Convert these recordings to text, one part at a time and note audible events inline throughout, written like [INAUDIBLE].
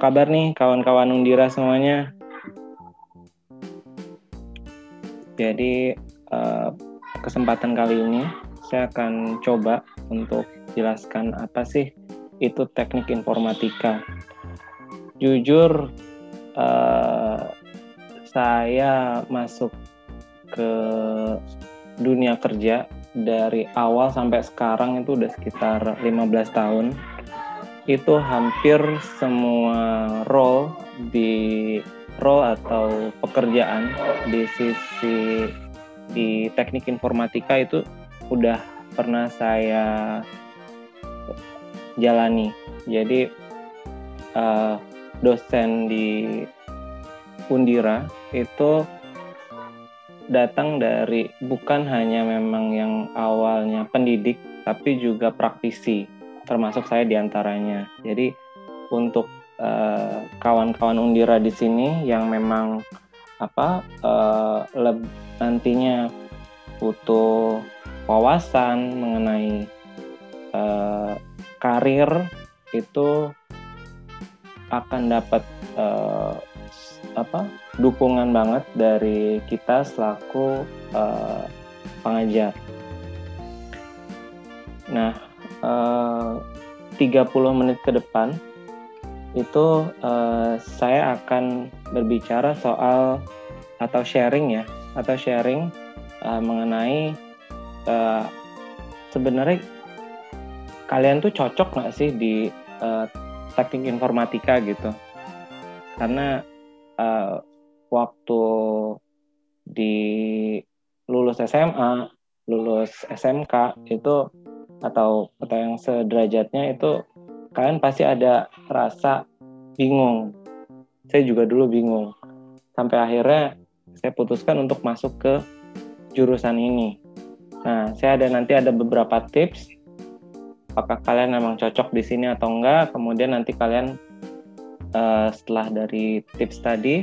kabar nih kawan-kawan Undira semuanya? Jadi uh, kesempatan kali ini saya akan coba untuk jelaskan apa sih itu teknik informatika. Jujur uh, saya masuk ke dunia kerja dari awal sampai sekarang itu udah sekitar 15 tahun itu hampir semua role di role atau pekerjaan di sisi di teknik informatika itu udah pernah saya jalani. Jadi uh, dosen di Undira itu datang dari bukan hanya memang yang awalnya pendidik tapi juga praktisi termasuk saya di antaranya. Jadi untuk uh, kawan-kawan Undira di sini yang memang apa uh, nantinya butuh wawasan mengenai uh, karir itu akan dapat uh, apa dukungan banget dari kita selaku uh, pengajar. Nah, uh, 30 menit ke depan itu uh, saya akan berbicara soal atau sharing ya atau sharing uh, mengenai uh, sebenarnya kalian tuh cocok nggak sih di uh, teknik informatika gitu? Karena uh, waktu di lulus SMA lulus SMK itu atau atau yang sederajatnya itu kalian pasti ada rasa bingung. Saya juga dulu bingung. Sampai akhirnya saya putuskan untuk masuk ke jurusan ini. Nah, saya ada nanti ada beberapa tips apakah kalian memang cocok di sini atau enggak. Kemudian nanti kalian uh, setelah dari tips tadi,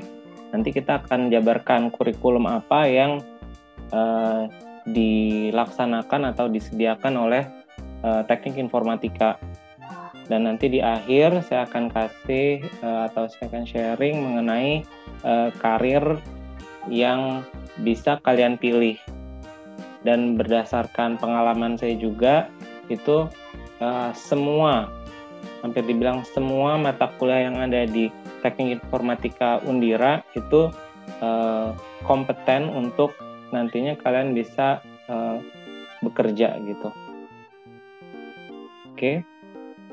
nanti kita akan jabarkan kurikulum apa yang uh, dilaksanakan atau disediakan oleh uh, teknik informatika. Dan nanti di akhir saya akan kasih uh, atau saya akan sharing mengenai uh, karir yang bisa kalian pilih. Dan berdasarkan pengalaman saya juga itu uh, semua hampir dibilang semua mata kuliah yang ada di teknik informatika Undira itu uh, kompeten untuk nantinya kalian bisa uh, bekerja gitu. Oke,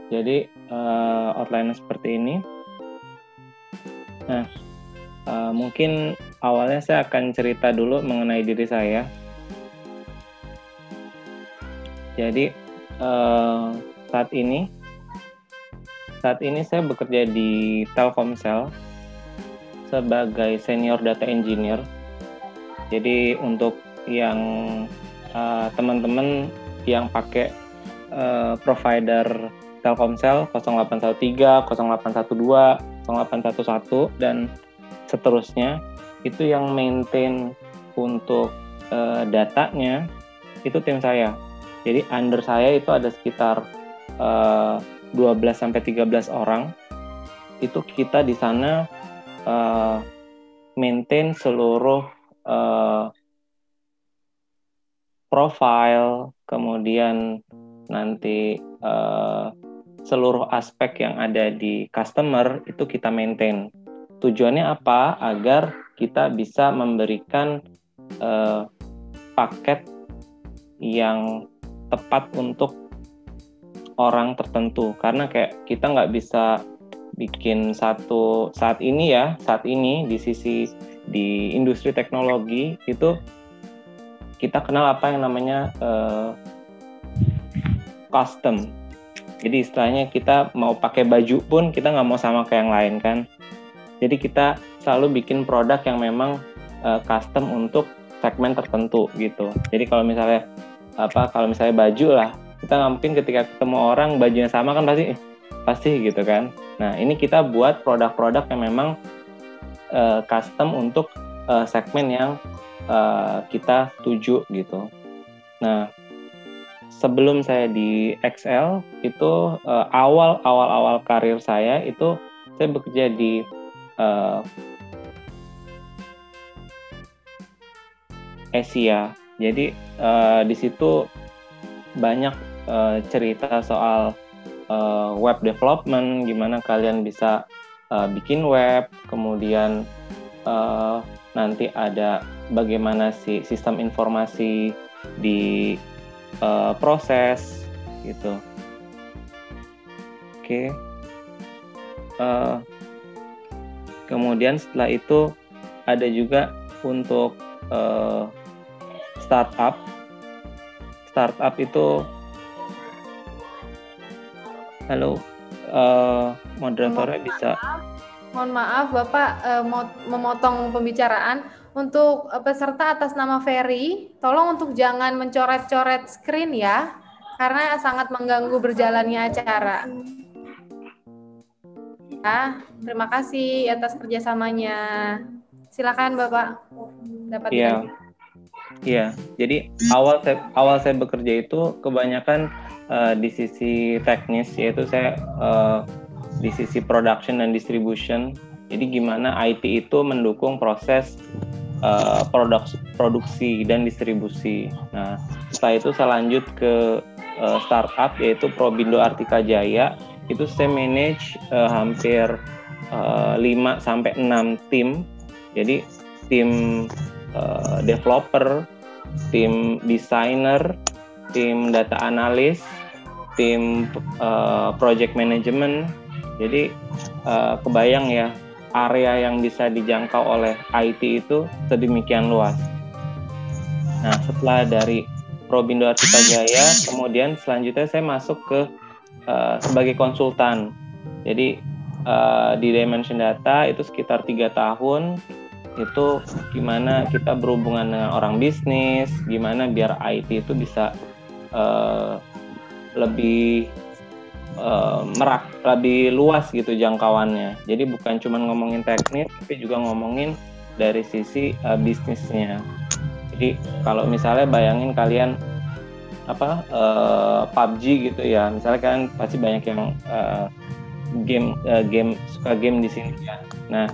jadi uh, outline seperti ini. Nah, uh, mungkin awalnya saya akan cerita dulu mengenai diri saya. Jadi uh, saat ini, saat ini saya bekerja di Telkomsel sebagai senior data engineer. Jadi untuk yang teman-teman uh, yang pakai uh, provider Telkomsel 0813, 0812, 0811 dan seterusnya itu yang maintain untuk uh, datanya itu tim saya. Jadi under saya itu ada sekitar uh, 12 sampai 13 orang. Itu kita di sana uh, maintain seluruh uh, profile, kemudian nanti uh, seluruh aspek yang ada di customer itu kita maintain. Tujuannya apa? Agar kita bisa memberikan uh, paket yang tepat untuk orang tertentu. Karena kayak kita nggak bisa bikin satu saat ini ya, saat ini di sisi di industri teknologi itu kita kenal apa yang namanya uh, custom. Jadi istilahnya kita mau pakai baju pun kita nggak mau sama kayak yang lain kan. Jadi kita selalu bikin produk yang memang uh, custom untuk segmen tertentu gitu. Jadi kalau misalnya apa kalau misalnya baju lah kita nggak mungkin ketika ketemu orang bajunya sama kan pasti pasti gitu kan. Nah ini kita buat produk-produk yang memang uh, custom untuk uh, segmen yang uh, kita tuju gitu. Nah sebelum saya di XL itu uh, awal awal awal karir saya itu saya bekerja di uh, Asia. Jadi uh, di situ banyak uh, cerita soal uh, web development, gimana kalian bisa uh, bikin web, kemudian uh, nanti ada bagaimana si sistem informasi di uh, proses gitu. Oke. Okay. Uh, kemudian setelah itu ada juga untuk uh, startup startup itu halo uh, moderatornya bisa mohon maaf Bapak uh, memotong pembicaraan untuk uh, peserta atas nama Ferry tolong untuk jangan mencoret-coret screen ya karena sangat mengganggu berjalannya acara ya terima kasih atas kerjasamanya silakan Bapak dapat ya. Iya, jadi awal saya awal saya bekerja itu kebanyakan uh, di sisi teknis yaitu saya uh, di sisi production dan distribution. Jadi gimana IT itu mendukung proses uh, produk produksi dan distribusi. Nah, setelah itu saya lanjut ke uh, startup yaitu Probindo Artika Jaya. Itu saya manage uh, hampir uh, 5 sampai 6 tim. Jadi tim uh, developer, tim desainer, tim data analis, tim uh, project management. Jadi uh, kebayang ya area yang bisa dijangkau oleh IT itu sedemikian luas. Nah, setelah dari Probindo Artika Jaya, kemudian selanjutnya saya masuk ke uh, sebagai konsultan. Jadi uh, di Dimension Data itu sekitar tiga tahun itu gimana kita berhubungan dengan orang bisnis, gimana biar IT itu bisa uh, lebih uh, merak, lebih luas gitu jangkauannya. Jadi bukan cuma ngomongin teknis, tapi juga ngomongin dari sisi uh, bisnisnya. Jadi kalau misalnya bayangin kalian apa uh, PUBG gitu ya, misalnya kan pasti banyak yang uh, game uh, game suka game di sini ya. Nah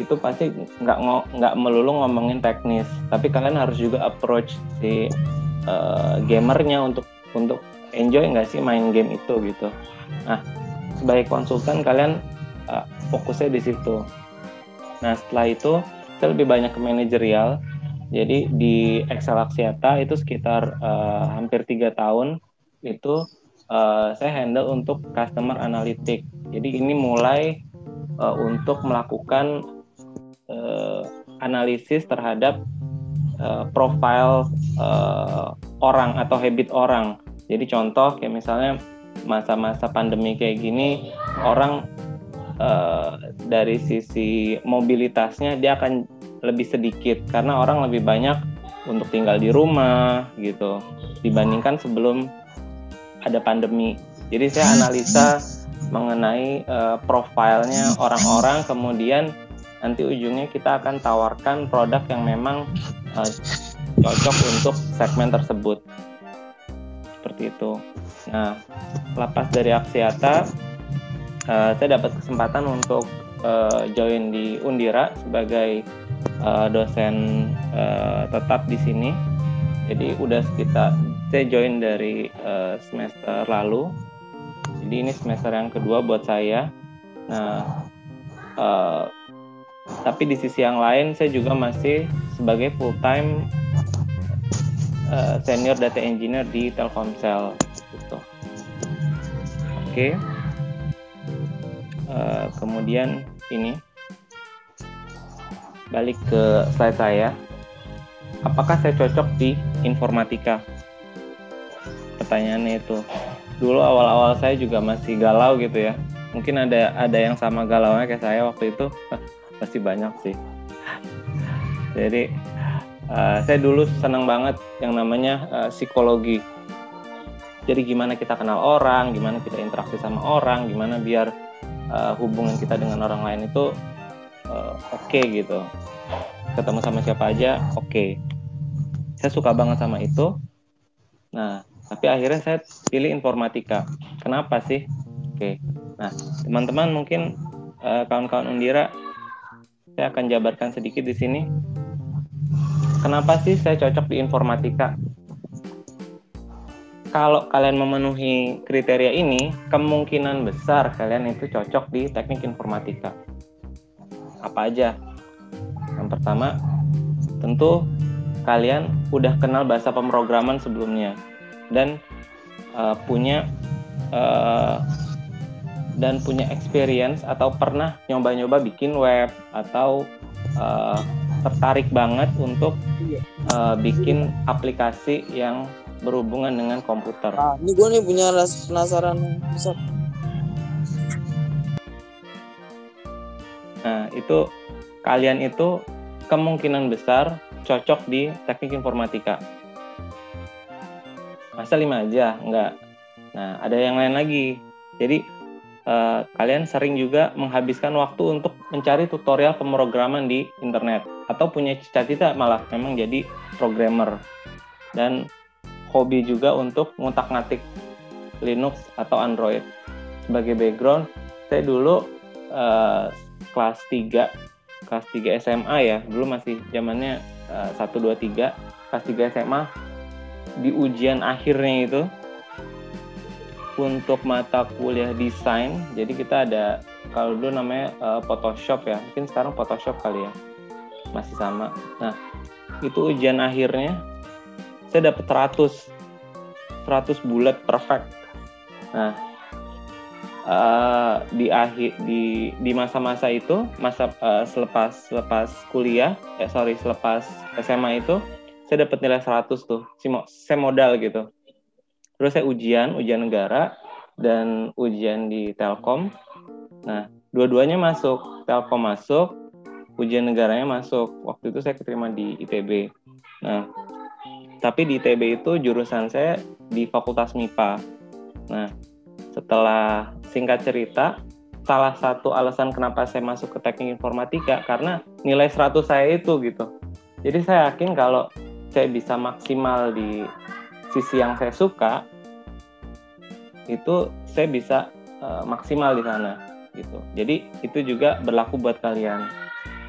itu pasti nggak nggak melulu ngomongin teknis tapi kalian harus juga approach si uh, gamernya untuk untuk enjoy nggak sih main game itu gitu? Nah sebagai konsultan kalian uh, fokusnya di situ. Nah setelah itu saya lebih banyak ke manajerial. Jadi di Excel Axiata itu sekitar uh, hampir tiga tahun itu uh, saya handle untuk customer analytic. Jadi ini mulai uh, untuk melakukan uh, analisis terhadap uh, profil uh, orang atau habit orang. Jadi contoh kayak misalnya masa-masa pandemi kayak gini orang uh, dari sisi mobilitasnya dia akan lebih sedikit karena orang lebih banyak untuk tinggal di rumah gitu dibandingkan sebelum ada pandemi. Jadi saya analisa mengenai uh, profilnya orang-orang kemudian nanti ujungnya kita akan tawarkan produk yang memang uh, cocok untuk segmen tersebut seperti itu. Nah lepas dari Aksiata uh, saya dapat kesempatan untuk uh, join di Undira sebagai uh, dosen uh, tetap di sini. Jadi udah sekitar saya join dari uh, semester lalu. Jadi ini semester yang kedua buat saya. Nah uh, tapi di sisi yang lain saya juga masih sebagai full time eh, senior data engineer di Telkomsel gitu. Oke. Okay. Uh, eh, kemudian ini balik ke slide saya. Apakah saya cocok di informatika? Pertanyaannya itu. Dulu awal-awal saya juga masih galau gitu ya. Mungkin ada ada yang sama galaunya kayak saya waktu itu [LAUGHS] pasti banyak sih jadi uh, saya dulu senang banget yang namanya uh, psikologi jadi gimana kita kenal orang gimana kita interaksi sama orang gimana biar uh, hubungan kita dengan orang lain itu uh, oke okay gitu ketemu sama siapa aja oke okay. saya suka banget sama itu nah tapi akhirnya saya pilih informatika kenapa sih oke okay. nah teman-teman mungkin uh, kawan-kawan Undira, saya akan jabarkan sedikit di sini. Kenapa sih saya cocok di informatika? Kalau kalian memenuhi kriteria ini, kemungkinan besar kalian itu cocok di teknik informatika. Apa aja? Yang pertama, tentu kalian udah kenal bahasa pemrograman sebelumnya dan uh, punya uh, dan punya experience atau pernah nyoba-nyoba bikin web atau uh, tertarik banget untuk uh, bikin aplikasi yang berhubungan dengan komputer. Nah, ini gue nih punya rasa penasaran besar. Nah, itu kalian itu kemungkinan besar cocok di teknik informatika. Masa lima aja? Enggak. Nah, ada yang lain lagi. Jadi, eh, kalian sering juga menghabiskan waktu untuk mencari tutorial pemrograman di internet. Atau punya cita-cita malah memang jadi programmer. Dan hobi juga untuk ngutak-ngatik Linux atau Android. Sebagai background, saya dulu eh, kelas 3 kelas 3 SMA ya, dulu masih zamannya uh, 1 2 3, kelas 3 SMA di ujian akhirnya itu untuk mata kuliah desain. Jadi kita ada kalau dulu namanya uh, Photoshop ya, mungkin sekarang Photoshop kali ya. Masih sama. Nah, itu ujian akhirnya saya dapat 100 100 bulat perfect. Nah, uh, di akhir di di masa-masa itu masa uh, selepas selepas kuliah eh sorry selepas SMA itu saya dapat nilai 100 tuh saya modal gitu terus saya ujian ujian negara dan ujian di Telkom. Nah dua-duanya masuk. Telkom masuk ujian negaranya masuk. Waktu itu saya keterima di ITB nah tapi di ITB itu jurusan saya di Fakultas MIPA nah setelah singkat cerita, salah satu alasan kenapa saya masuk ke teknik informatika karena nilai 100 saya itu gitu. Jadi saya yakin kalau saya bisa maksimal di sisi yang saya suka, itu saya bisa uh, maksimal di sana gitu. Jadi itu juga berlaku buat kalian.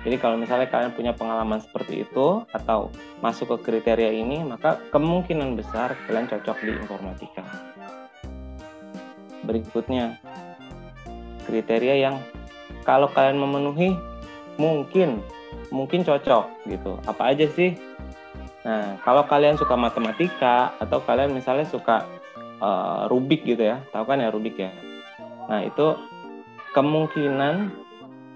Jadi kalau misalnya kalian punya pengalaman seperti itu atau masuk ke kriteria ini, maka kemungkinan besar kalian cocok di informatika berikutnya kriteria yang kalau kalian memenuhi mungkin mungkin cocok gitu apa aja sih nah kalau kalian suka matematika atau kalian misalnya suka uh, rubik gitu ya. Tahu kan ya rubik ya? Nah itu kemungkinan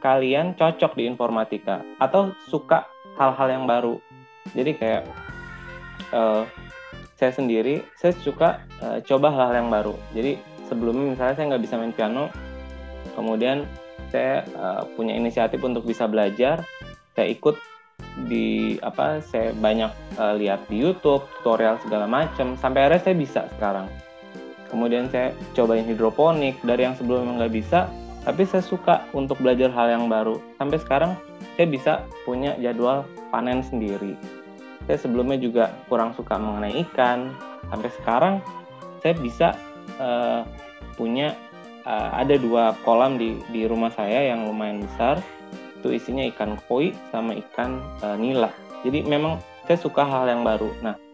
kalian cocok di informatika atau suka hal-hal yang baru. Jadi kayak uh, saya sendiri saya suka uh, coba hal-hal yang baru. Jadi sebelumnya misalnya saya nggak bisa main piano kemudian saya uh, punya inisiatif untuk bisa belajar saya ikut di apa saya banyak uh, lihat di YouTube tutorial segala macam sampai akhirnya saya bisa sekarang kemudian saya cobain hidroponik dari yang sebelumnya nggak bisa tapi saya suka untuk belajar hal yang baru. Sampai sekarang saya bisa punya jadwal panen sendiri. Saya sebelumnya juga kurang suka mengenai ikan. Sampai sekarang saya bisa uh, punya uh, ada dua kolam di di rumah saya yang lumayan besar. Itu isinya ikan koi sama ikan uh, nila. Jadi memang saya suka hal yang baru. Nah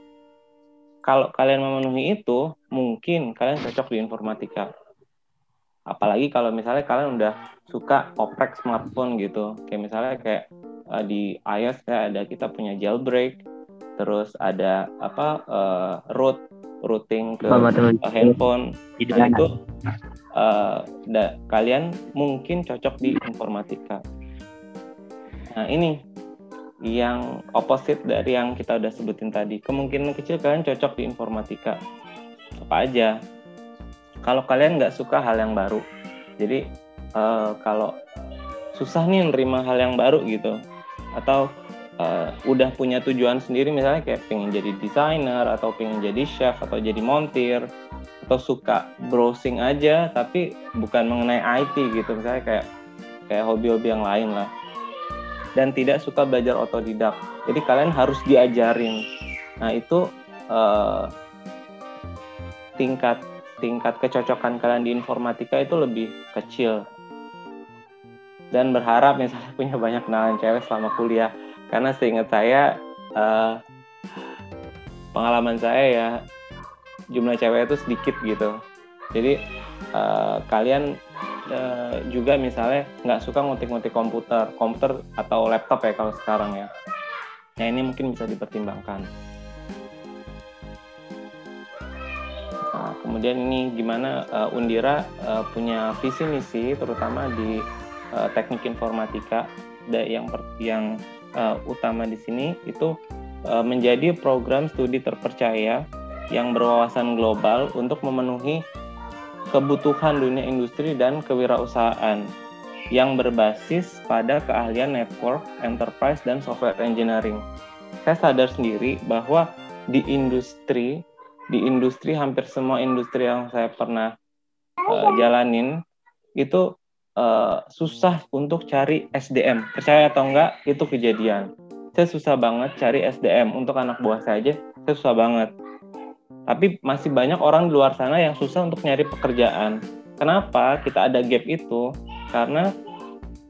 kalau kalian memenuhi itu mungkin kalian cocok di informatika. Apalagi kalau misalnya kalian udah suka oprek smartphone gitu. Kayak misalnya kayak uh, di iOS ya ada kita punya jailbreak terus ada apa uh, root routing ke handphone. Nah, itu uh, da, kalian mungkin cocok di informatika. Nah ini yang opposite dari yang kita udah sebutin tadi. Kemungkinan kecil kalian cocok di informatika. Apa aja. Kalau kalian nggak suka hal yang baru. Jadi uh, kalau susah nih nerima hal yang baru gitu. Atau uh, udah punya tujuan sendiri misalnya kayak pengen jadi desainer atau pengen jadi chef atau jadi montir atau suka browsing aja tapi bukan mengenai IT gitu. Misalnya kayak kayak hobi-hobi yang lain lah dan tidak suka belajar otodidak. Jadi kalian harus diajarin. Nah itu uh, tingkat tingkat kecocokan kalian di informatika itu lebih kecil. Dan berharap misalnya [LAUGHS] punya banyak kenalan cewek selama kuliah. Karena seingat saya uh, pengalaman saya ya jumlah cewek itu sedikit gitu. Jadi uh, kalian uh, juga misalnya nggak suka ngutik-ngutik komputer komputer atau laptop ya kalau sekarang ya. Nah ini mungkin bisa dipertimbangkan. Nah, kemudian ini gimana uh, Undira uh, punya visi misi terutama di uh, teknik informatika yang yang uh, utama di sini itu uh, menjadi program studi terpercaya yang berwawasan global untuk memenuhi kebutuhan dunia industri dan kewirausahaan yang berbasis pada keahlian network, enterprise, dan software engineering. Saya sadar sendiri bahwa di industri, di industri hampir semua industri yang saya pernah uh, jalanin itu uh, susah untuk cari SDM. Percaya atau enggak, itu kejadian. Saya susah banget cari SDM untuk anak buah saya aja. Saya susah banget. Tapi masih banyak orang di luar sana yang susah untuk nyari pekerjaan. Kenapa kita ada gap itu? Karena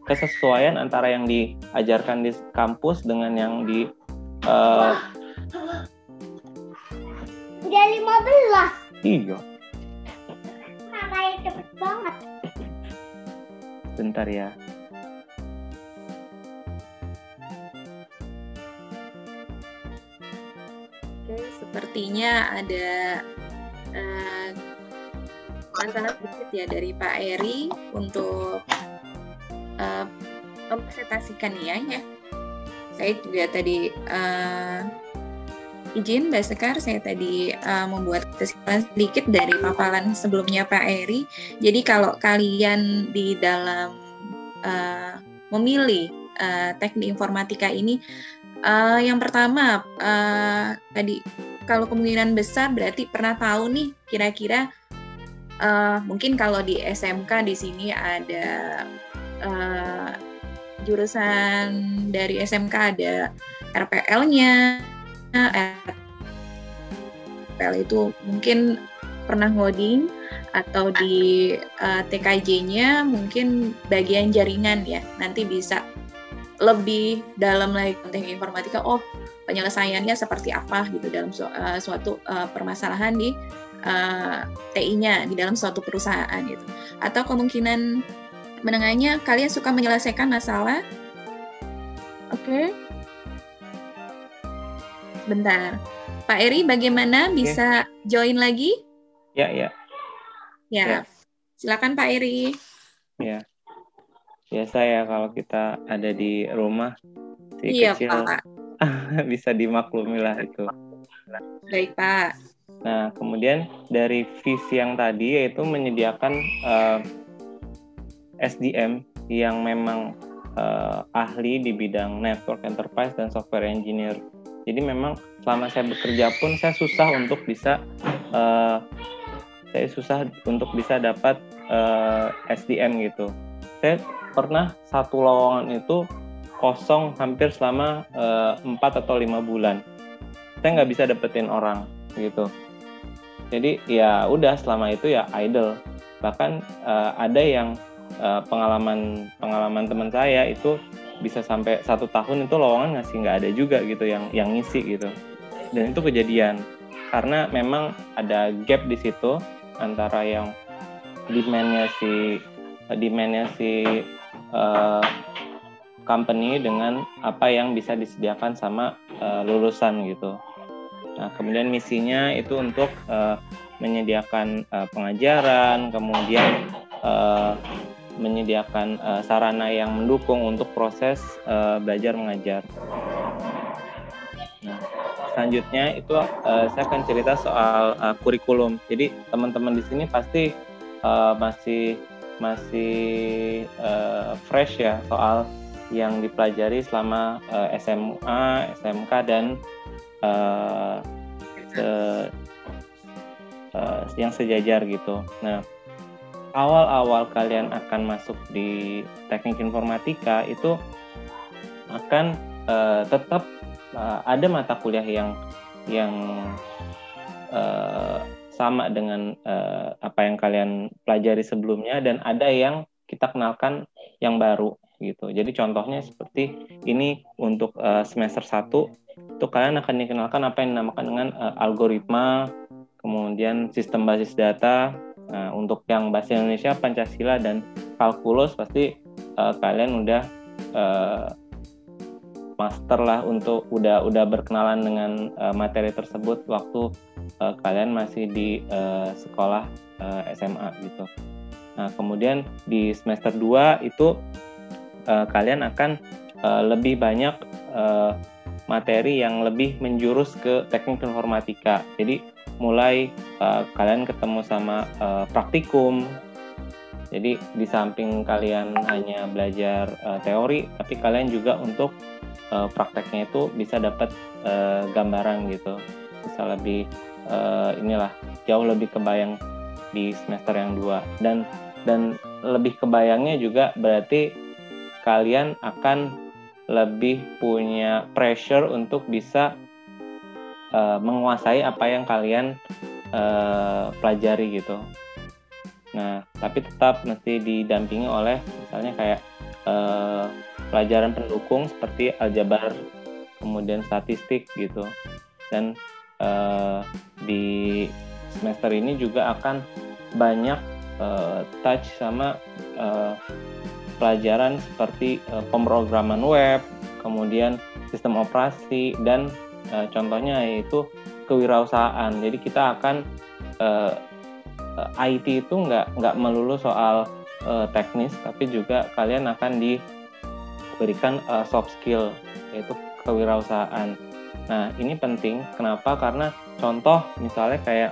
kesesuaian antara yang diajarkan di kampus dengan yang di uh, udah 15 iya Kakaknya cepet banget bentar ya sepertinya ada uh, sedikit ya dari Pak Eri untuk uh, mempresentasikan ya, ya. Saya juga tadi uh, izin Mbak Sekar, saya tadi uh, membuat kesimpulan sedikit dari paparan sebelumnya Pak Eri. Jadi kalau kalian di dalam uh, memilih uh, teknik informatika ini Uh, yang pertama uh, tadi kalau kemungkinan besar berarti pernah tahu nih kira-kira uh, mungkin kalau di SMK di sini ada uh, jurusan dari SMK ada RPL-nya, RPL itu mungkin pernah ngoding atau di uh, TKJ-nya mungkin bagian jaringan ya. Nanti bisa lebih dalam lagi teknik informatika. Oh penyelesaiannya seperti apa gitu dalam su uh, suatu uh, permasalahan di uh, TI-nya di dalam suatu perusahaan gitu. Atau kemungkinan menengahnya kalian suka menyelesaikan masalah? Oke. Okay. bentar. Pak Eri bagaimana? Okay. bisa join lagi? Ya ya. Ya, ya. silakan Pak Eri. Ya. Biasa ya kalau kita ada di rumah si iya, kecil Pak. [LAUGHS] bisa dimaklumi lah itu. Baik Pak. Nah kemudian dari visi yang tadi yaitu menyediakan uh, eh, SDM yang memang uh, ahli di bidang network enterprise dan software engineer. Jadi memang selama saya bekerja pun saya susah untuk bisa uh, saya susah untuk bisa dapat uh, SDM gitu. Saya pernah satu lowongan itu kosong hampir selama eh, empat uh, atau lima bulan. Saya nggak bisa dapetin orang gitu. Jadi ya udah selama itu ya idle. Bahkan uh, ada yang uh, pengalaman pengalaman teman saya itu bisa sampai satu tahun itu lowongan ngasih nggak ada juga gitu yang yang ngisi gitu. Dan itu kejadian karena memang ada gap di situ antara yang demandnya si demandnya si uh, company dengan apa yang bisa disediakan sama uh, lulusan gitu. Nah, kemudian misinya itu untuk uh, menyediakan uh, pengajaran, kemudian uh, menyediakan uh, sarana yang mendukung untuk proses uh, belajar mengajar. Nah, selanjutnya itu uh, saya akan cerita soal uh, kurikulum. Jadi teman-teman di sini pasti uh, masih masih uh, fresh ya soal yang dipelajari selama uh, eh, SMA, SMK dan uh, se, uh, yang sejajar gitu. Nah, awal-awal kalian akan masuk di teknik informatika itu akan uh, tetap uh, ada mata kuliah yang yang uh, sama dengan uh, apa yang kalian pelajari sebelumnya dan ada yang kita kenalkan yang baru gitu. Jadi contohnya seperti ini untuk uh, semester 1 itu kalian akan dikenalkan apa yang dinamakan dengan uh, algoritma, kemudian sistem basis data. Nah, untuk yang bahasa Indonesia Pancasila dan kalkulus pasti uh, kalian udah uh, master lah untuk udah udah berkenalan dengan uh, materi tersebut waktu uh, kalian masih di uh, sekolah uh, SMA gitu. Nah, kemudian di semester 2 itu uh, kalian akan uh, lebih banyak uh, materi yang lebih menjurus ke teknik informatika. Jadi mulai uh, kalian ketemu sama uh, praktikum. Jadi di samping kalian hanya belajar uh, teori, tapi kalian juga untuk uh, prakteknya itu bisa dapat uh, gambaran gitu. Bisa lebih uh, inilah jauh lebih kebayang di semester yang dua dan dan lebih kebayangnya juga berarti kalian akan lebih punya pressure untuk bisa uh, menguasai apa yang kalian uh, pelajari gitu. Nah, tapi tetap mesti didampingi oleh misalnya kayak uh, pelajaran pendukung seperti aljabar, kemudian statistik gitu. Dan uh, di semester ini juga akan banyak uh, touch sama uh, pelajaran seperti uh, pemrograman web, kemudian sistem operasi dan uh, contohnya yaitu kewirausahaan. Jadi kita akan uh, IT itu nggak nggak melulu soal uh, teknis, tapi juga kalian akan diberikan uh, soft skill yaitu kewirausahaan. Nah ini penting. Kenapa? Karena contoh misalnya kayak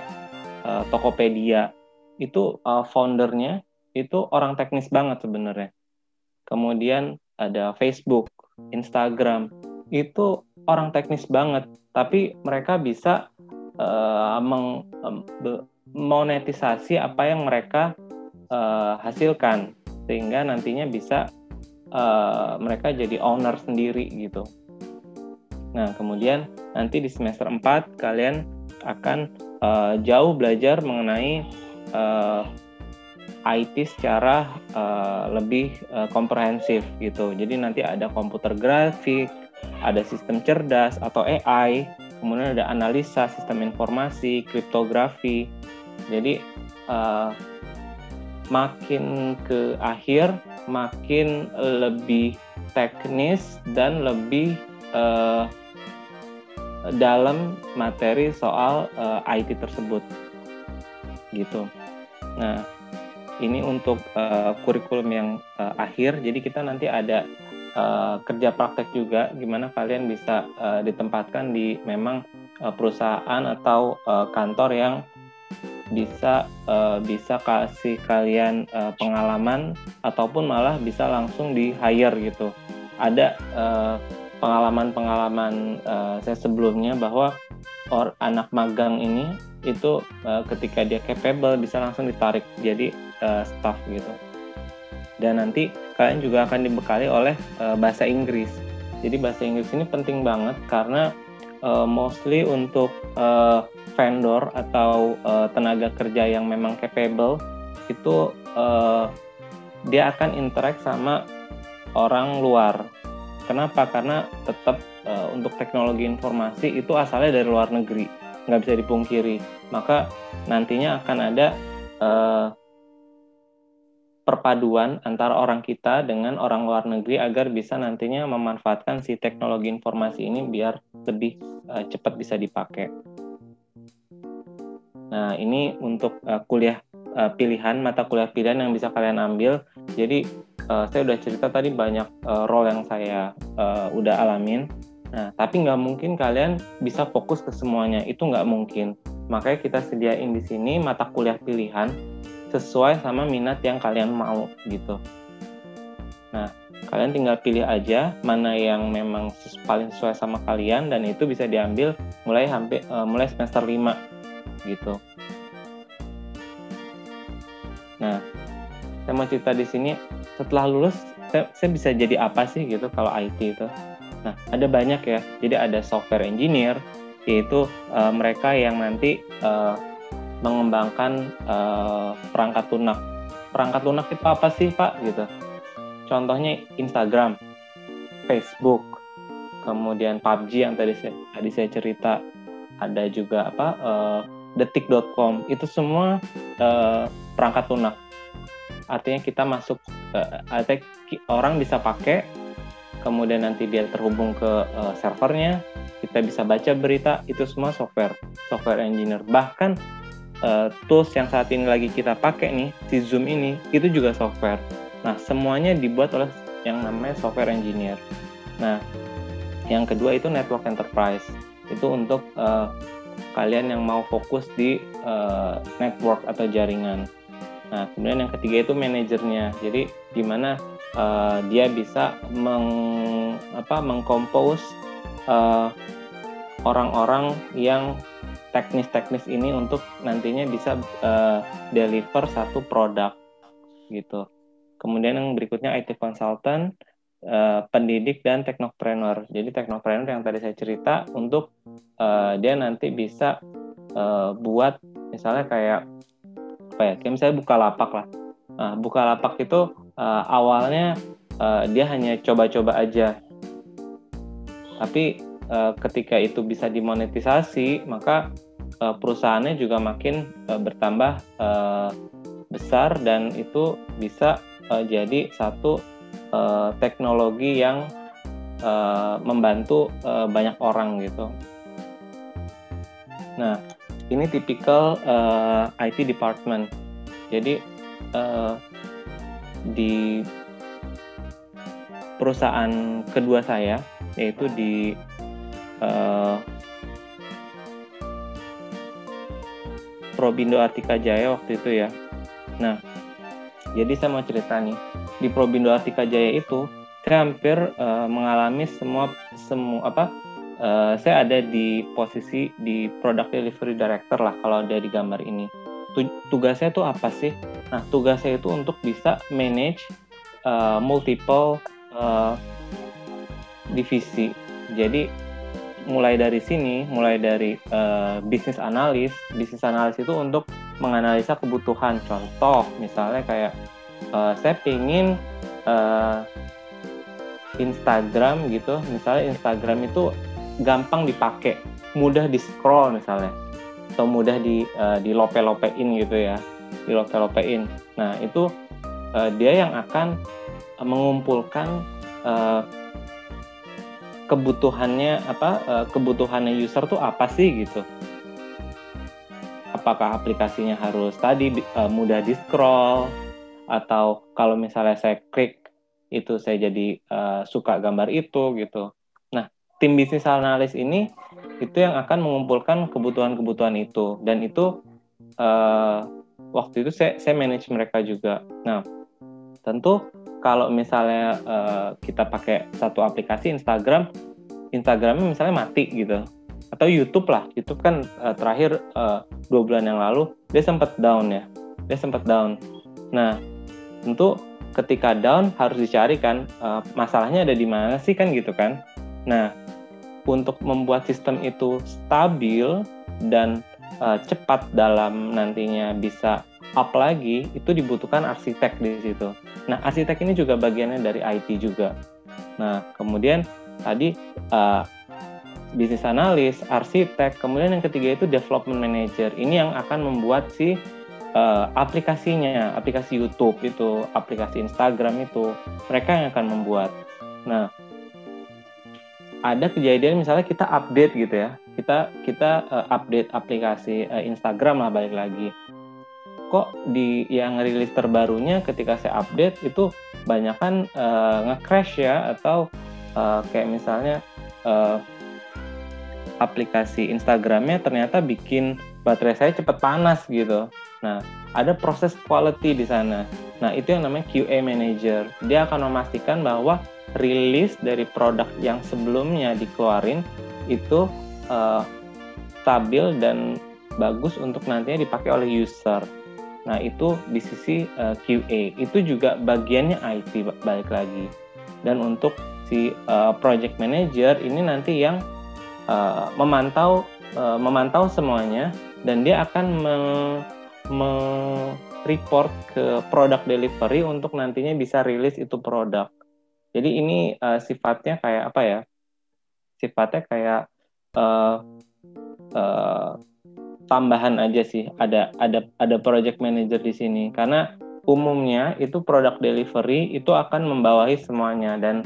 uh, Tokopedia itu uh, foundernya itu orang teknis banget sebenarnya. Kemudian ada Facebook, Instagram, itu orang teknis banget, tapi mereka bisa uh, meng, um, monetisasi apa yang mereka uh, hasilkan sehingga nantinya bisa uh, mereka jadi owner sendiri gitu. Nah, kemudian nanti di semester 4 kalian akan uh, jauh belajar mengenai uh, IT secara uh, lebih uh, komprehensif gitu. Jadi nanti ada komputer grafik, ada sistem cerdas atau AI, kemudian ada analisa sistem informasi, kriptografi. Jadi uh, makin ke akhir makin lebih teknis dan lebih uh, dalam materi soal uh, IT tersebut gitu. Nah, ini untuk uh, kurikulum yang uh, akhir. Jadi kita nanti ada uh, kerja praktek juga, gimana kalian bisa uh, ditempatkan di memang uh, perusahaan atau uh, kantor yang bisa uh, bisa kasih kalian uh, pengalaman ataupun malah bisa langsung di hire gitu. Ada pengalaman-pengalaman uh, saya sebelumnya bahwa or anak magang ini itu uh, ketika dia capable bisa langsung ditarik jadi uh, staff gitu dan nanti kalian juga akan dibekali oleh uh, bahasa Inggris jadi bahasa Inggris ini penting banget karena uh, mostly untuk uh, vendor atau uh, tenaga kerja yang memang capable itu uh, dia akan interact sama orang luar. Kenapa? Karena tetap uh, untuk teknologi informasi itu asalnya dari luar negeri nggak bisa dipungkiri. Maka nantinya akan ada uh, perpaduan antara orang kita dengan orang luar negeri agar bisa nantinya memanfaatkan si teknologi informasi ini biar lebih uh, cepat bisa dipakai. Nah, ini untuk uh, kuliah uh, pilihan, mata kuliah pilihan yang bisa kalian ambil. Jadi, uh, saya udah cerita tadi banyak uh, role yang saya uh, udah alamin. Nah, tapi nggak mungkin kalian bisa fokus ke semuanya. Itu nggak mungkin. Makanya kita sediain di sini mata kuliah pilihan sesuai sama minat yang kalian mau gitu. Nah, kalian tinggal pilih aja mana yang memang paling sesuai sama kalian dan itu bisa diambil mulai hampir uh, mulai semester 5 gitu. Nah, saya mau cerita di sini setelah lulus saya, saya bisa jadi apa sih gitu kalau IT itu. Nah, ada banyak ya. Jadi ada software engineer, yaitu uh, mereka yang nanti uh, mengembangkan uh, perangkat lunak. Perangkat lunak itu apa sih, Pak? Gitu. contohnya Instagram, Facebook, kemudian PUBG yang tadi saya, tadi saya cerita, ada juga apa uh, detik.com itu semua uh, perangkat lunak. Artinya kita masuk, uh, artinya orang bisa pakai, kemudian nanti dia terhubung ke uh, servernya, kita bisa baca berita, itu semua software, software engineer. Bahkan uh, tools yang saat ini lagi kita pakai nih, si Zoom ini, itu juga software. Nah, semuanya dibuat oleh yang namanya software engineer. Nah, yang kedua itu network enterprise. Itu untuk uh, kalian yang mau fokus di uh, network atau jaringan. Nah, kemudian yang ketiga itu manajernya. Jadi gimana uh, dia bisa meng apa mengkompos uh, orang-orang yang teknis-teknis ini untuk nantinya bisa uh, deliver satu produk gitu. Kemudian yang berikutnya IT consultant, uh, pendidik dan teknopreneur. Jadi teknopreneur yang tadi saya cerita untuk uh, dia nanti bisa uh, buat misalnya kayak apa ya? Kayak misalnya buka lapak lah. Nah, buka lapak itu uh, awalnya uh, dia hanya coba-coba aja. Tapi uh, ketika itu bisa dimonetisasi, maka uh, perusahaannya juga makin uh, bertambah besar dan itu bisa jadi satu teknologi yang membantu banyak orang gitu. Nah, ini tipikal IT department. Jadi di perusahaan kedua saya yaitu di uh, Probindo Artika Jaya waktu itu ya. Nah, jadi saya mau cerita nih, di Probindo Artika Jaya itu saya hampir uh, mengalami semua semua apa? Uh, saya ada di posisi di product delivery director lah kalau ada di gambar ini. Tugasnya itu apa sih? Nah, tugasnya itu untuk bisa manage uh, multiple uh, divisi. Jadi mulai dari sini, mulai dari uh, bisnis analis, bisnis analis itu untuk menganalisa kebutuhan. Contoh, misalnya kayak uh, saya ingin uh, Instagram gitu, misalnya Instagram itu gampang dipakai, mudah di scroll misalnya, atau mudah di uh, di lope-lopein gitu ya, di lope-lopein. Nah itu uh, dia yang akan mengumpulkan kebutuhannya apa uh, kebutuhannya user tuh apa sih gitu? Apakah aplikasinya harus tadi uh, mudah di scroll atau kalau misalnya saya klik itu saya jadi uh, suka gambar itu gitu. Nah tim bisnis analis ini itu yang akan mengumpulkan kebutuhan-kebutuhan itu. Dan itu uh, waktu itu saya saya manage mereka juga. Nah tentu kalau misalnya uh, kita pakai satu aplikasi Instagram, Instagramnya misalnya mati gitu, atau YouTube lah, YouTube kan uh, terakhir uh, dua bulan yang lalu dia sempat down ya, dia sempat down. Nah, tentu ketika down harus dicari kan uh, masalahnya ada di mana sih kan gitu kan. Nah, untuk membuat sistem itu stabil dan uh, cepat dalam nantinya bisa up lagi itu dibutuhkan arsitek di situ. Nah, arsitek ini juga bagiannya dari IT juga. Nah, kemudian tadi uh, bisnis analis, arsitek, kemudian yang ketiga itu development manager. Ini yang akan membuat si uh, aplikasinya, aplikasi YouTube itu, aplikasi Instagram itu, mereka yang akan membuat. Nah, ada kejadian misalnya kita update gitu ya, kita kita uh, update aplikasi uh, Instagram lah balik lagi kok di yang rilis terbarunya ketika saya update itu banyak kan uh, nge-crash ya atau uh, kayak misalnya uh, aplikasi Instagramnya ternyata bikin baterai saya cepat panas gitu. Nah, ada proses quality di sana. Nah, itu yang namanya QA manager. Dia akan memastikan bahwa rilis dari produk yang sebelumnya dikeluarin itu uh, stabil dan bagus untuk nantinya dipakai oleh user. Nah, itu di sisi uh, eh, QA. Itu juga bagiannya IT balik lagi. Dan untuk si uh, project manager ini nanti yang uh, memantau uh, memantau semuanya dan dia akan me, me, ke product delivery untuk nantinya bisa rilis itu produk. Jadi ini uh, sifatnya kayak apa ya? Sifatnya kayak uh, uh, tambahan aja sih. Ada ada ada project manager di sini karena umumnya itu product delivery itu akan membawahi semuanya dan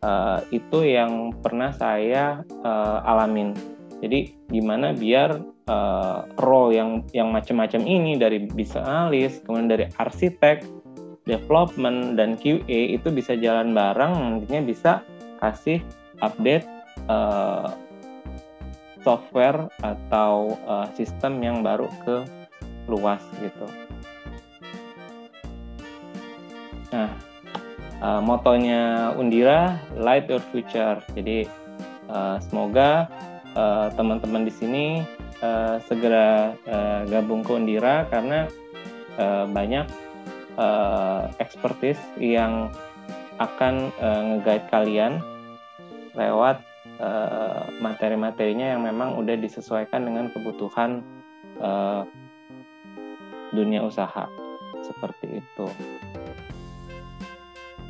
uh, itu yang pernah saya uh, alamin. Jadi gimana biar uh, role yang yang macam-macam ini dari business analyst, kemudian dari arsitek, development dan QA itu bisa jalan bareng nantinya bisa kasih update software atau uh, sistem yang baru ke luas gitu. Nah, uh, motonya Undira Light Your Future. Jadi uh, semoga teman-teman uh, di sini uh, segera uh, gabung ke Undira karena uh, banyak uh, expertise yang akan uh, nge-guide kalian lewat uh, materi-materinya yang memang udah disesuaikan dengan kebutuhan uh, dunia usaha seperti itu.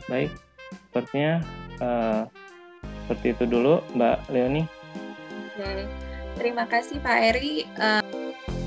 Baik, sepertinya uh, seperti itu dulu, Mbak Leoni. Terima kasih Pak Eri. Uh...